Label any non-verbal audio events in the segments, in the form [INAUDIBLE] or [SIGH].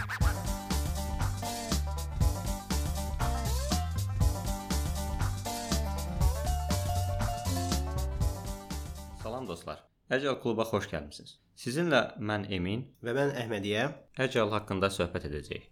Salam dostlar. Əcəl kluba xoş gəlmisiniz. Sizinlə mən Emin Və mən Əhmədiyə Əcəl haqqında söhbət edəcəyik.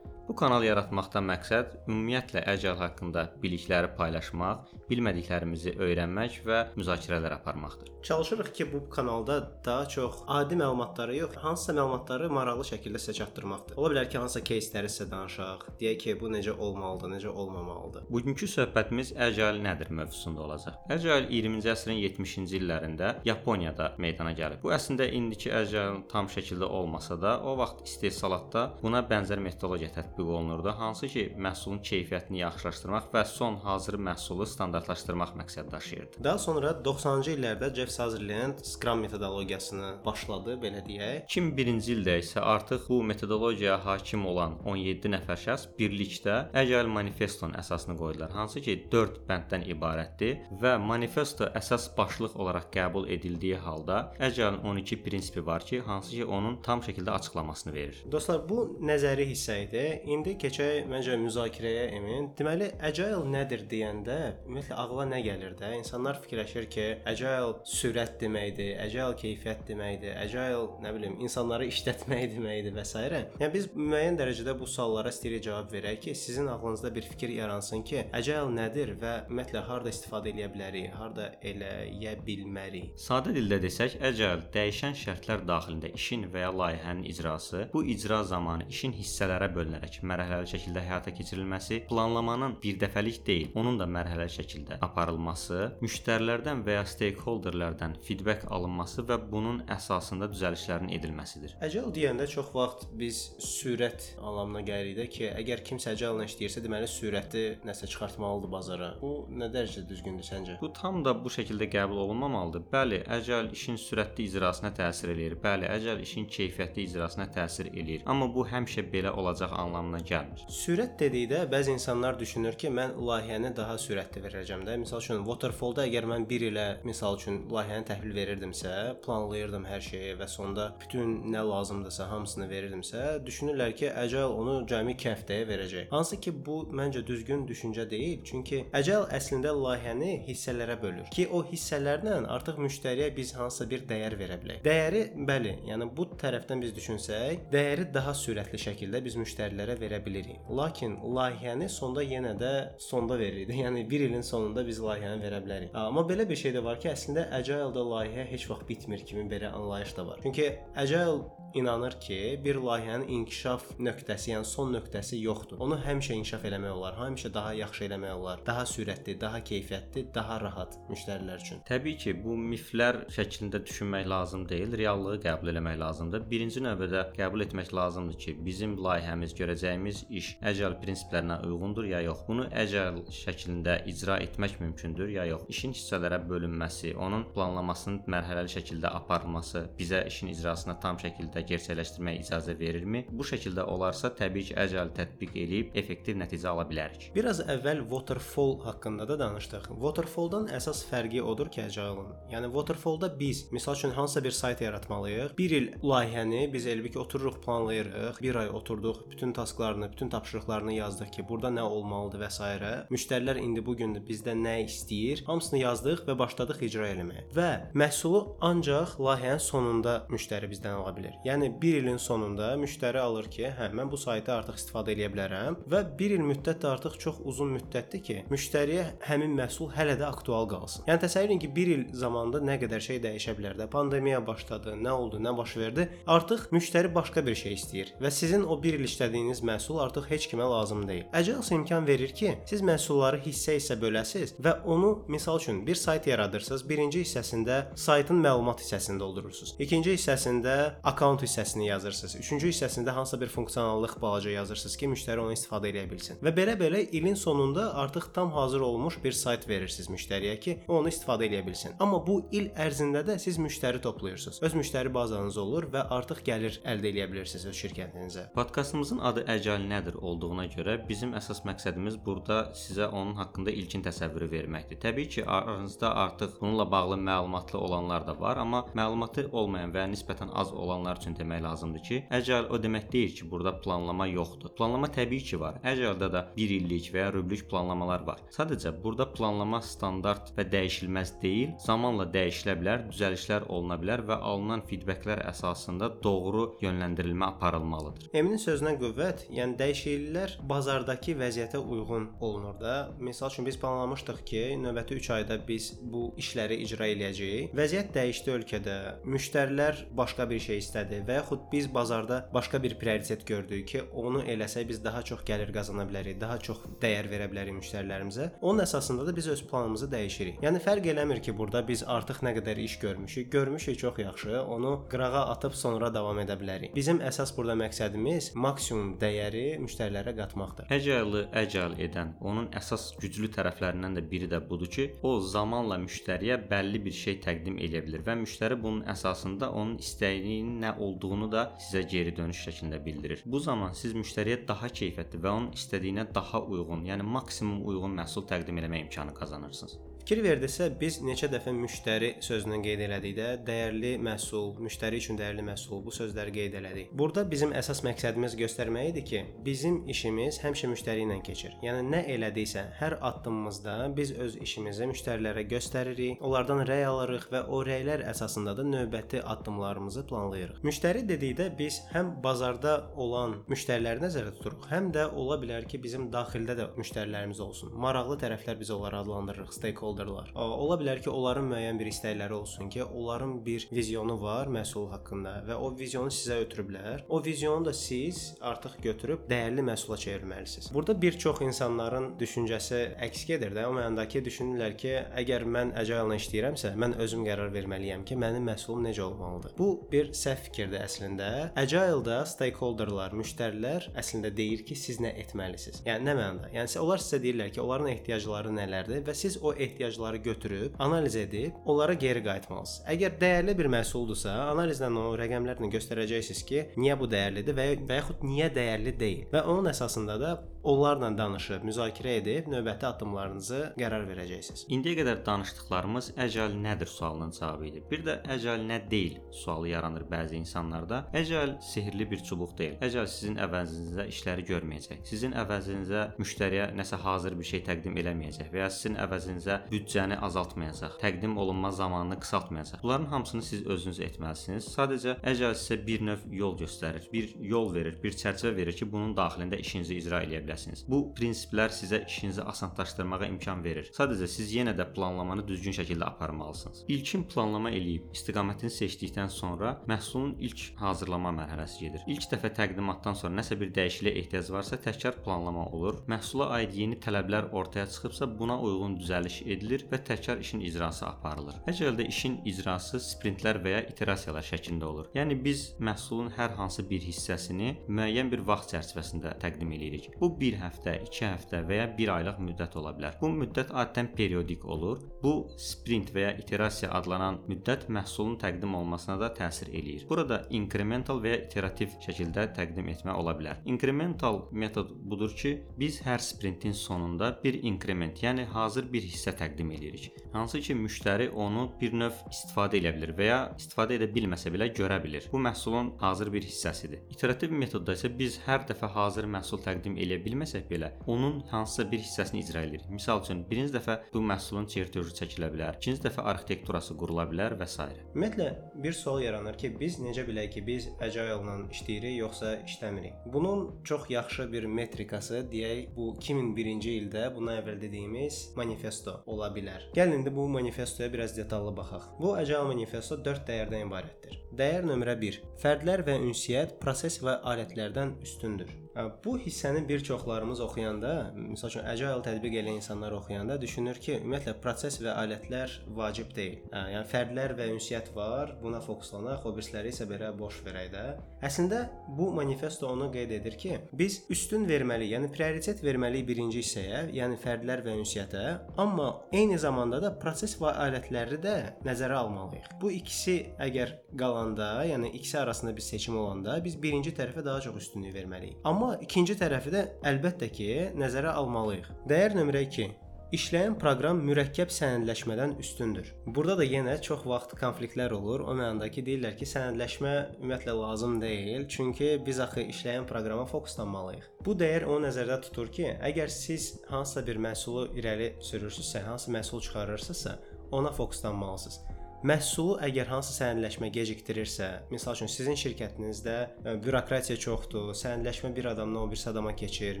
Bu kanal yaratmaqdan məqsəd ümumiyyətlə əcəl haqqında bilikləri paylaşmaq, bilmədiklərimizi öyrənmək və müzakirələr aparmaqdır. çalışırıq ki, bu kanalda daha çox adi məlumatları yox, hansısa məlumatları maraqlı şəkildə sizə çatdırmaqdır. Ola bilər ki, hansısa кейsləri sizə danışaq, deyək ki, bu necə olmalıdır, necə olmamalıdır. Bugünkü söhbətimiz əcəl nədir mövzusunda olacaq. Əcəl 20-ci əsrin 70-ci illərində Yaponiyada meydana gəlib. Bu əslində indiki əcəl tam şəkildə olmasa da, o vaxt istehsalatda buna bənzər metodologiya tətbiq olunurdu, hansı ki, məhsulun keyfiyyətini yaxşılaşdırmaq və son hazır məhsulu standartlaşdırmaq məqsəd daşıyırdı. Daha sonra 90-cı illərdə Jeff Sutherland Scrum metodologiyasını başladı, belə deyək. 2001-ci ildə isə artıq bu metodologiyaya hakim olan 17 nəfər şəxs birlikdə Agile Manifestonun əsasını qoydular, hansı ki 4 bənddən ibarətdir və manifesto əsas başlıq olaraq qəbul edildiyi halda Agile-ın 12 prinsipi var ki, hansı ki onun tam şəkildə açıqlamasını verir. Dostlar, bu nəzəri hissə idi. İndi keçək məncə müzakirəyə Emin. Deməli, agile nədir deyəndə ümumiyyətlə ağla nə gəlir də? İnsanlar fikirləşir ki, agile sürət deməkdir, agile keyfiyyət deməkdir, agile nə bilim, insanları işlətmək deməkdir və s. Yəni biz müəyyən dərəcədə bu suallara istəyirik cavab verək ki, sizin ağlınızda bir fikir yaransın ki, agile nədir və ümumiyyətlə harda istifadə edə bilərik, harda eləyə bilmərik. Sadə dildə desək, Agile dəyişən şərtlər daxilində işin və ya layihənin icrası, bu icra zamanı işin hissələrə bölünərək mərhələli şəkildə həyata keçirilməsi, planlamanın birdəfəlik deyil, onun da mərhələli şəkildə aparılması, müştərilərdən və ya stakeholderlərdən feedback alınması və bunun əsasında düzəlişlərin edilməsidir. Agile deyəndə çox vaxt biz sürət anlamına gəlirik də ki, əgər kimsə agile işləyirsə, deməli sürəti nəsə çıxartmalıdır bazara. Bu nə dərəcədə düzgündür səncə? Bu tam da bu şəkildə qəbul olunmamalıdır. Bəli, Agile işin sürətli icrasına təsir eləyir. Bəli, Agile işin keyfiyyətli icrasına təsir eləyir. Amma bu həmişə belə olacaq anlamına gəlmir. Sürət dedikdə bəzi insanlar düşünür ki, mən layihəni daha sürətli verəcəm də. Məsəl üçün waterfall-da əgər mən 1 ilə misal üçün layihəni təhvil verirdimsə, planlayırdım hər şeyi və sonda bütün nə lazımdırsa hamısını verirdimsə, düşünürlər ki, Agile onu cəmi 2 həftəyə verəcək. Hansı ki, bu məncə düzgün düşüncə deyil. Çünki Agile əslində layihəni hissələrə bölür ki, o hissələrlə artıq müştəriyə biz hansısa bir dəyər verə bilək. Dəyəri bəli, yəni bu tərəfdən biz düşünsək, dəyəri daha sürətli şəkildə biz müştərilərə verə bilirik. Lakin layihəni sonda yenə də sonda veririk. [LAUGHS] Yəni 1 ilin sonunda biz layihəni verə bilərik. Amma belə bir şey də var ki, əslində Agile-da layihə heç vaxt bitmir kimi belə anlayış da var. Çünki Agile inanır ki, bir layihənin inkişaf nöqtəsi, yəni son nöqtəsi yoxdur. Onu həmişə inkişaf eləmək olar, həmişə daha yaxşı eləmək olar, daha sürətli, daha keyfiyyətli, daha rahat müştərilər üçün. Təbii ki, bu miflər şəklində düşünmək lazım deyil, reallığı qəbul etmək lazımdır. Birinci növbədə qəbul etmək lazımdır ki, bizim layihəmiz, görəcəyimiz iş Agile prinsiplərinə uyğundur ya yox. Bunu Agile şəklində icra etmək mümkündür ya yox. İşin hissələrə bölünməsi, onun planlamasının mərhələli şəkildə aparılması bizə işin icrasına tam şəkildə gerçəkləşdirməyə icazə verirmi? Bu şəkildə olarsa, təbii ki, Agile tətbiq edib effektiv nəticə ala bilərik. Biraz əvvəl waterfall haqqında da danışdıq. Waterfall-dan əsas fərqi odur ki, Agile-ın. Yəni waterfall-da biz məsəl üçün hansısa bir sayt yaratmalıyıq. 1 il layihəni biz elbi ki, otururuq, planlayırıq. 1 ay oturduq, bütün tasklarını, bütün tapşırıqlarını yazdıq ki, burada nə olmalıdır və s. Müştərilər indi bu gün bizdən nə istəyir? Hamısını yazdıq və başladıq icra etməyə. Və məhsulu ancaq layihənin sonunda müştəri bizdən ala bilər. Yəni 1 ilin sonunda müştəri alır ki, hə, mən bu saytı artıq istifadə edə bilərəm və 1 il müddət də artıq çox uzun müddətdir ki, müştəriyə həmin məhsul hələ də aktual qalsın. Yəni təsəvvür edin ki, 1 il zamanında nə qədər şey dəyişə bilər də. Pandemiya başladı, nə oldu, nə baş verdi? Artıq müştəri başqa bir şey istəyir və sizin o 1 il işlədiyiniz məhsul artıq heç kimə lazım deyil. Agile imkan verir ki, siz məhsulları hissə-hissə böləsiz və onu misal üçün bir sayt yaradırsınız. Birinci hissəsində saytın məlumat hissəsini doldurursunuz. İkinci hissəsində account hissəsini yazırsınız. Üçüncü hissəsində hansısa bir funksionallıq balaca yazırsınız ki, müştəri onu istifadə edə bilsin. Və belə-belə ilin sonunda artıq tam hazır olmuş bir sayt verirsiniz müştəriyə ki, o onu istifadə edə bilsin. Amma bu il ərzində də siz müştəri toplayırsınız. Öz müştəri bazanız olur və artıq gəlir əldə edə bilirsiniz öz şirkətinizə. Podkastımızın adı Agile nədir olduğuna görə bizim əsas məqsədimiz burada sizə onun haqqında ilkin təsəvvürü verməkdir. Təbii ki, aranızda artıq bununla bağlı məlumatlı olanlar da var, amma məlumatı olmayan və nisbətən az olanlar üçün üçün demək lazımdır ki, Agile o demək deyil ki, burada planlama yoxdur. Planlama təbii ki var. Agile-da da 1 illik və ya rüblük planlamalar var. Sadəcə burada planlama standart və dəyişilməz deyil, zamanla dəyişilə bilər, düzəlişlər oluna bilər və alınan feedbacklər əsasında doğru yönləndirilmə aparılmalıdır. Eminin sözünə qüvvət, yəni dəyişikliklər bazardakı vəziyyətə uyğun olunur da. Məsəl üçün biz planlamışdıq ki, növbəti 3 ayda biz bu işləri icra eləyəcəyik. Vəziyyət dəyişdi ölkədə. Müştərilər başqa bir şey istədi və yaxud biz bazarda başqa bir prioritet gördük ki, onu eləsək biz daha çox gəlir qazana bilərik, daha çox dəyər verə bilərik müştərilərimizə. Onun əsasında da biz öz planımızı dəyişirik. Yəni fərq eləmir ki, burada biz artıq nə qədər iş görmüşük. Görmüşük çox yaxşı, onu qırağa atıb sonra davam edə bilərik. Bizim əsas burada məqsədimiz maksimum dəyəri müştərilərə qatmaqdır. Agile-ı agile edən, onun əsas güclü tərəflərindən də biri də budur ki, o zamanla müştəriyə bəlli bir şey təqdim edə bilər və müştəri bunun əsasında onun istəyinin nə olduğunu da sizə geri dönüş şəklində bildirir. Bu zaman siz müştəriyə daha keyfiyyətli və onun istədiyinə daha uyğun, yəni maksimum uyğun məhsul təqdim etmə imkanı qazanırsınız. Fikir verdinizsə biz neçə dəfə müştəri sözünü qeyd elədikdə dəyərli məhsul, müştəri üçün dəyərli məhsul bu sözləri qeyd elədik. Burada bizim əsas məqsədimiz göstərmək idi ki, bizim işimiz həmişə müştəri ilə keçir. Yəni nə elədiksə, hər addımımızda biz öz işimizi müştərilərə göstəririk, onlardan rəy alırıq və o rəylər əsasında da növbəti addımlarımızı planlayırıq. Müştəri dedikdə biz həm bazarda olan müştəriləri nəzərdə tuturuq, həm də ola bilər ki, bizim daxildə də müştərilərimiz olsun. Maraqlı tərəflər biz onları adlandırırıq, stakeholder stakeholderlar. Ola bilər ki, onların müəyyən bir istəkləri olsun ki, onların bir vizyonu var məhsul haqqında və o vizyonu sizə ötürüblər. O vizyonu da siz artıq götürüb dəyərli məhsula çevirməlisiniz. Burada bir çox insanların düşüncəsi əks gedir də. O mənada ki, düşünürlər ki, əgər mən agile-la işləyirəmsə, mən özüm qərar verməliyəm ki, mənim məhsulum necə olmalıdır. Bu bir səhv fikirdir əslində. Agile-da stakeholderlar, müştərilər əslində deyir ki, siz nə etməlisiniz. Yəni nə mənada? Yəni onlar sizə deyirlər ki, onların ehtiyacları nələrdir və siz o ehtiyacları götürüb, analiz edib, onlara geri qayıtmalısınız. Əgər dəyərli bir məhsuldursa, analizlə o rəqəmlərlə göstərəcəksiniz ki, niyə bu dəyərlidir və və yaxud niyə dəyərli deyil. Və onun əsasında da onlarla danışıb, müzakirə edib növbəti addımlarınızı qərar verəcəksiniz. İndiyə qədər danışdıqlarımız Agile nədir sualının cavabı idi. Bir də Agile nə deyil sualı yaranır bəzi insanlarda. Agile sehirli bir çubuq deyil. Agile sizin əvəzinizə işləri görməyəcək. Sizin əvəzinizə müştəriyə nəsə hazır bir şey təqdim eləməyəcək və ya sizin əvəzinizə büdcəni azaltmayacaq, təqdim olunma zamanını qısaltmayacaq. Bunların hamısını siz özünüz etməlisiniz. Sadəcə Agile sizə bir növ yol göstərir, bir yol verir, bir çərçivə verir ki, bunun daxilində işinizi icra edə biləsiniz. Bu prinsiplər sizə işinizi asanlaşdırmağa imkan verir. Sadəcə siz yenə də planlamanı düzgün şəkildə aparmalısınız. İlkin planlama eləyib istiqamətini seçdikdən sonra məhsulun ilk hazırlama mərhələsi gedir. İlk dəfə təqdimatdan sonra nəsə bir dəyişikliyə ehtiyac varsa təkrar planlama olur. Məhsula aid yeni tələblər ortaya çıxıbsa buna uyğun düzəliş edilir və təkrar işin icrası aparılır. Əgərdə işin icrası sprintlər və ya iterasiyalar şəklində olur. Yəni biz məhsulun hər hansı bir hissəsini müəyyən bir vaxt çərçivəsində təqdim edirik. Bu 1 həftə, 2 həftə və ya 1 aylıq müddət ola bilər. Bu müddət adətən periodik olur. Bu sprint və ya iterasiya adlanan müddət məhsulun təqdim olmasına da təsir eləyir. Burada inkremental və ya iterativ şəkildə təqdim etmə ola bilər. İnkremental metod budur ki, biz hər sprintin sonunda bir inkrement, yəni hazır bir hissə təqdim edirik. Hansı ki, müştəri onu bir növ istifadə edə bilər və ya istifadə edə bilməsə belə görə bilir. Bu məhsulun hazır bir hissəsidir. İterativ metodda isə biz hər dəfə hazır məhsul təqdim edə bilməsək belə, onun hansısa bir hissəsini icra edirik. Məsəl üçün, birinci dəfə bu məhsulun çertyoju çəkilə bilər, ikinci dəfə arxitekturası qurula bilər və s. Ümumiyyətlə bir sual yaranır ki, biz necə bilək ki, biz agile-la işləyirik yoxsa işləmirik? Bunun çox yaxşı bir metrikası deyək bu 2001-ci ildə bundan əvvəl dediyimiz manifesto ola bilər. Gəlin indi bu manifestoya biraz detallı baxaq. Bu agile manifesto 4 dəyərdən ibarətdir. Dəyər nömrə 1. Fərdlər və ünsiyyət proses və alətlərdən üstündür. Bu hissəni bir çoxlarımız oxuyanda, məsəl üçün agile tətbiq edən insanlar oxuyanda düşünür ki, ümumiyyətlə proses və alətlər vacib deyil. Yəni fərdlər və ünsiyyət var, buna fokuslanaq, o birisləri isə belə boş verək də. Əslində bu manifesto onu qeyd edir ki, biz üstün verməliyik, yəni prioritet verməliyik birinci hissəyə, yəni fərdlər və ünsiyyətə, amma eyni zamanda da proses və alətləri də nəzərə almalıyıq. Bu ikisi əgər qalanda, yəni ikisi arasında bir seçim olanda biz birinci tərəfə daha çox üstünlük verməliyik. Amma ikinci tərəfi də əlbəttə ki, nəzərə almalıyıq. Dəyər nömrə 2. İşləyən proqram mürəkkəb sənədləşmədən üstündür. Burada da yenə çox vaxt konfliktlər olur. O mənada ki, deyirlər ki, sənədləşmə ümumiyyətlə lazım deyil, çünki biz axı işləyən proqrama fokuslanmalıyıq. Bu dəyər onu nəzərdə tutur ki, əgər siz hansısa bir məhsulu irəli sürürsünüzsə, hansı məhsul çıxarırsınızsa, ona fokuslanmalısınız. Məhsulu əgər hansı sənədləşmə gecikdirirsə, məsəl üçün sizin şirkətinizdə ə, bürokratiya çoxdur, sənədləşmə bir adamdan o birisi adama keçir,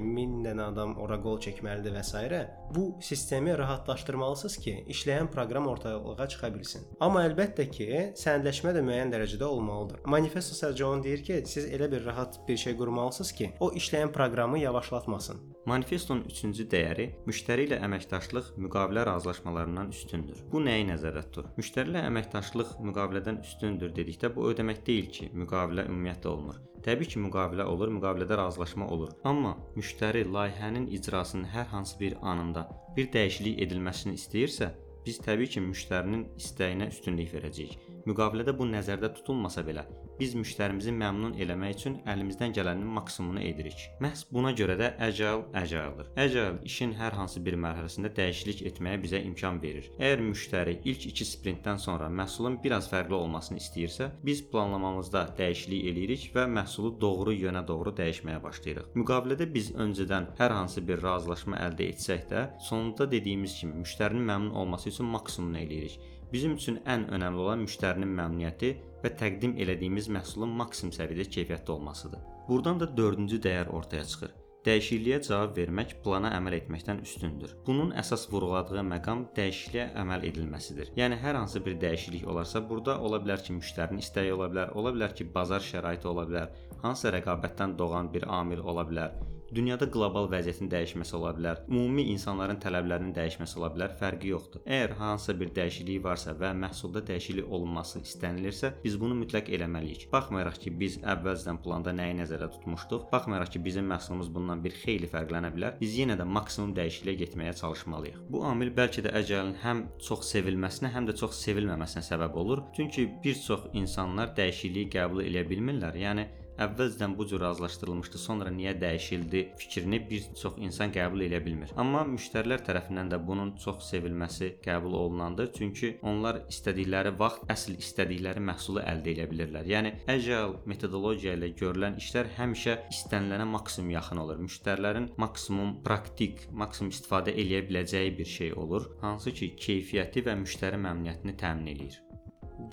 1000 dənə adam ora qol çəkməlidir və s. Bu sistemi rahatlaşdırmalısınız ki, işləyən proqram ortalığa çıxa bilsin. Amma əlbəttə ki, sənədləşmə də müəyyən dərəcədə olmalıdır. Manifesto sadəcə onu deyir ki, siz elə bir rahat bir şey qurmalısınız ki, o işləyən proqramı yavaşlatmasın. Manifestonun üçüncü dəyəri müştəri ilə əməkdaşlıq müqavilə razılaşmalarından üstündür. Bu nəyi nəzərdə tutur? Müştəri ilə əməkdaşlıq müqavilədən üstündür dedikdə bu o demək deyil ki, müqavilə ümumiyyətlə olmur. Təbii ki, müqavilə olur, müqavilədə razılaşma olur. Amma müştəri layihənin icrasının hər hansı bir anında bir dəyişiklik edilməsini istəyirsə, biz təbii ki, müştərinin istəyinə üstünlük verəcəyik. Müqavilədə bu nəzərdə tutulmasa belə, biz müştərimizi məmnun eləmək üçün əlimizdən gələnin maksimumunu edirik. Məhz buna görə də agile agile'dır. Agile işin hər hansı bir mərhələsində dəyişiklik etməyə bizə imkan verir. Əgər müştəri ilk 2 sprintdən sonra məhsulun biraz fərqli olmasını istəyirsə, biz planlamamızda dəyişiklik eləyirik və məhsulu doğru yönə doğru dəyişməyə başlayırıq. Müqavilədə biz öncədən hər hansı bir razılaşma əldə etsək də, sonunda dediyimiz kimi müştərinin məmnun olması üçün maksimumunu eləyirik. Bizim üçün ən önəmli olan müştərinin məmnuniyyəti və təqdim elədiyimiz məhsulun maksimum səviyyədə keyfiyyətli olmasıdır. Burdan da 4-cü dəyər ortaya çıxır. Dəyişikliyə cavab vermək plana əməl etməkdən üstündür. Bunun əsas vurğuladığı məqam dəyişikliyə əməl edilməsidir. Yəni hər hansı bir dəyişiklik olarsa, burada ola bilər ki, müştərinin istəyi ola bilər, ola bilər ki, bazar şəraiti ola bilər, hansısa rəqabətdən doğan bir amil ola bilər. Dünyada qlobal vəziyyətin dəyişməsi ola bilər, ümumi insanların tələblərinin dəyişməsi ola bilər, fərqi yoxdur. Əgər hansısa bir dəyişiklik varsa və məhsulda dəyişiklik olunması istənilirsə, biz bunu mütləq eləməliyik. Baxmayaraq ki, biz əvvəlcədən planda nəyi nəzərdə tutmuşduq, baxmayaraq ki, bizim məhsulumuz bundan bir xeyli fərqlənə bilər, biz yenə də maksimum dəyişikliyə getməyə çalışmalıyıq. Bu amil bəlkə də əcəlin həm çox sevilməsinə, həm də çox sevilməməsinə səbəb olur. Çünki bir çox insanlar dəyişikliyi qəbul edə bilmirlər. Yəni əvvəlcədən bu cür razılaşdırılmışdı, sonra niyə dəyişildi fikrini bir çox insan qəbul edə bilmir. Amma müştərilər tərəfindən də bunun çox sevilməsi qəbul olunandır, çünki onlar istədikləri vaxt əsl istədikləri məhsulu əldə edə bilirlər. Yəni agile metodologiya ilə görülən işlər həmişə istənilənə maksimum yaxın olur. Müştərilərin maksimum praktik, maksimum istifadə edə biləcəyi bir şey olur, hansı ki, keyfiyyəti və müştəri məmnuniyyətini təmin eləyir.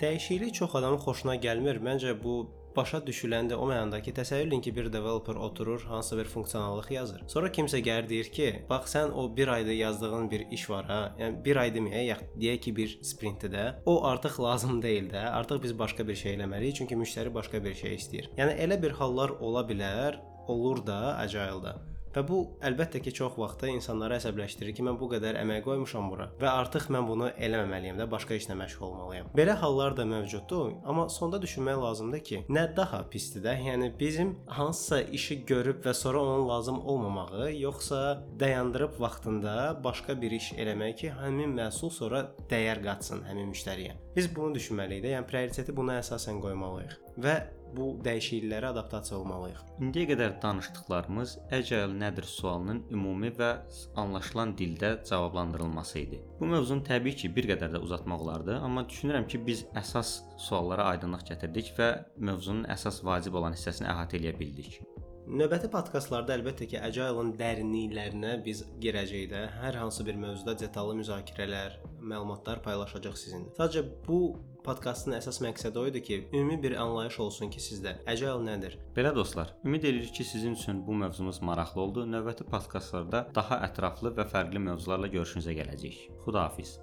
Dəyişiklik çox adamın xoşuna gəlmir. Məncə bu başa düşüləndə o mənada ki, təsəvvür edin ki, bir developer oturur, hansısa bir funksionallıq yazır. Sonra kimsə gəlir deyir ki, bax sən o 1 ayda yazdığın bir iş var ha. Yəni 1 ay deməyə, ya deyək ki, bir sprintdə o artıq lazım deyil də. Artıq biz başqa bir şey eləməliyik, çünki müştəri başqa bir şey istəyir. Yəni elə bir hallar ola bilər, olur da agile-da. Və bu əlbəttə ki, çox vaxtda insanları əsəbləşdirir ki, mən bu qədər əmək qoymuşam bura və artıq mən bunu eləməməliyəm də, başqa işlə məşğul olmalıyam. Belə hallar da mövcuddur, amma sonda düşünmək lazımdır ki, nə daha pisdir də? Yəni bizim hansısa işi görüb və sonra onun lazım olmamağı, yoxsa dayandırıb vaxtında başqa bir iş eləmək ki, həmin məhsul sonra dəyər qatsın həmin müştəriyə. Biz bunu düşünməliyik də, yəni prioriteti buna əsasən qoymalıyıq və bu dəyişikliklərə adaptasiya olmalıyıq. İndiyə qədər danışdıqlarımız Agile nədir sualının ümumi və anlaşılan dildə cavablandırılması idi. Bu mövzunu təbii ki, bir qədər də uzatmaq olardı, amma düşünürəm ki, biz əsas suallara aydınlıq gətirdik və mövzunun əsas vacib olan hissəsini əhatə edə bildik. Növbəti podkastlarda əlbəttə ki, Agile-ın dərinliklərinə biz girəcəyik də. Hər hansı bir mövzuda detallı müzakirələr, məlumatlar paylaşacaq sizinlə. Sadəcə bu podkastın əsas məqsədi o idi ki, ümumi bir anlayış olsun ki, sizdə Agile nədir? Belə dostlar, ümid edirik ki, sizin üçün bu mövzumuz maraqlı oldu. Növbəti podkastlarda daha ətraflı və fərqli mövzularla görüşünüzə gələcəyik. Xudahafiz.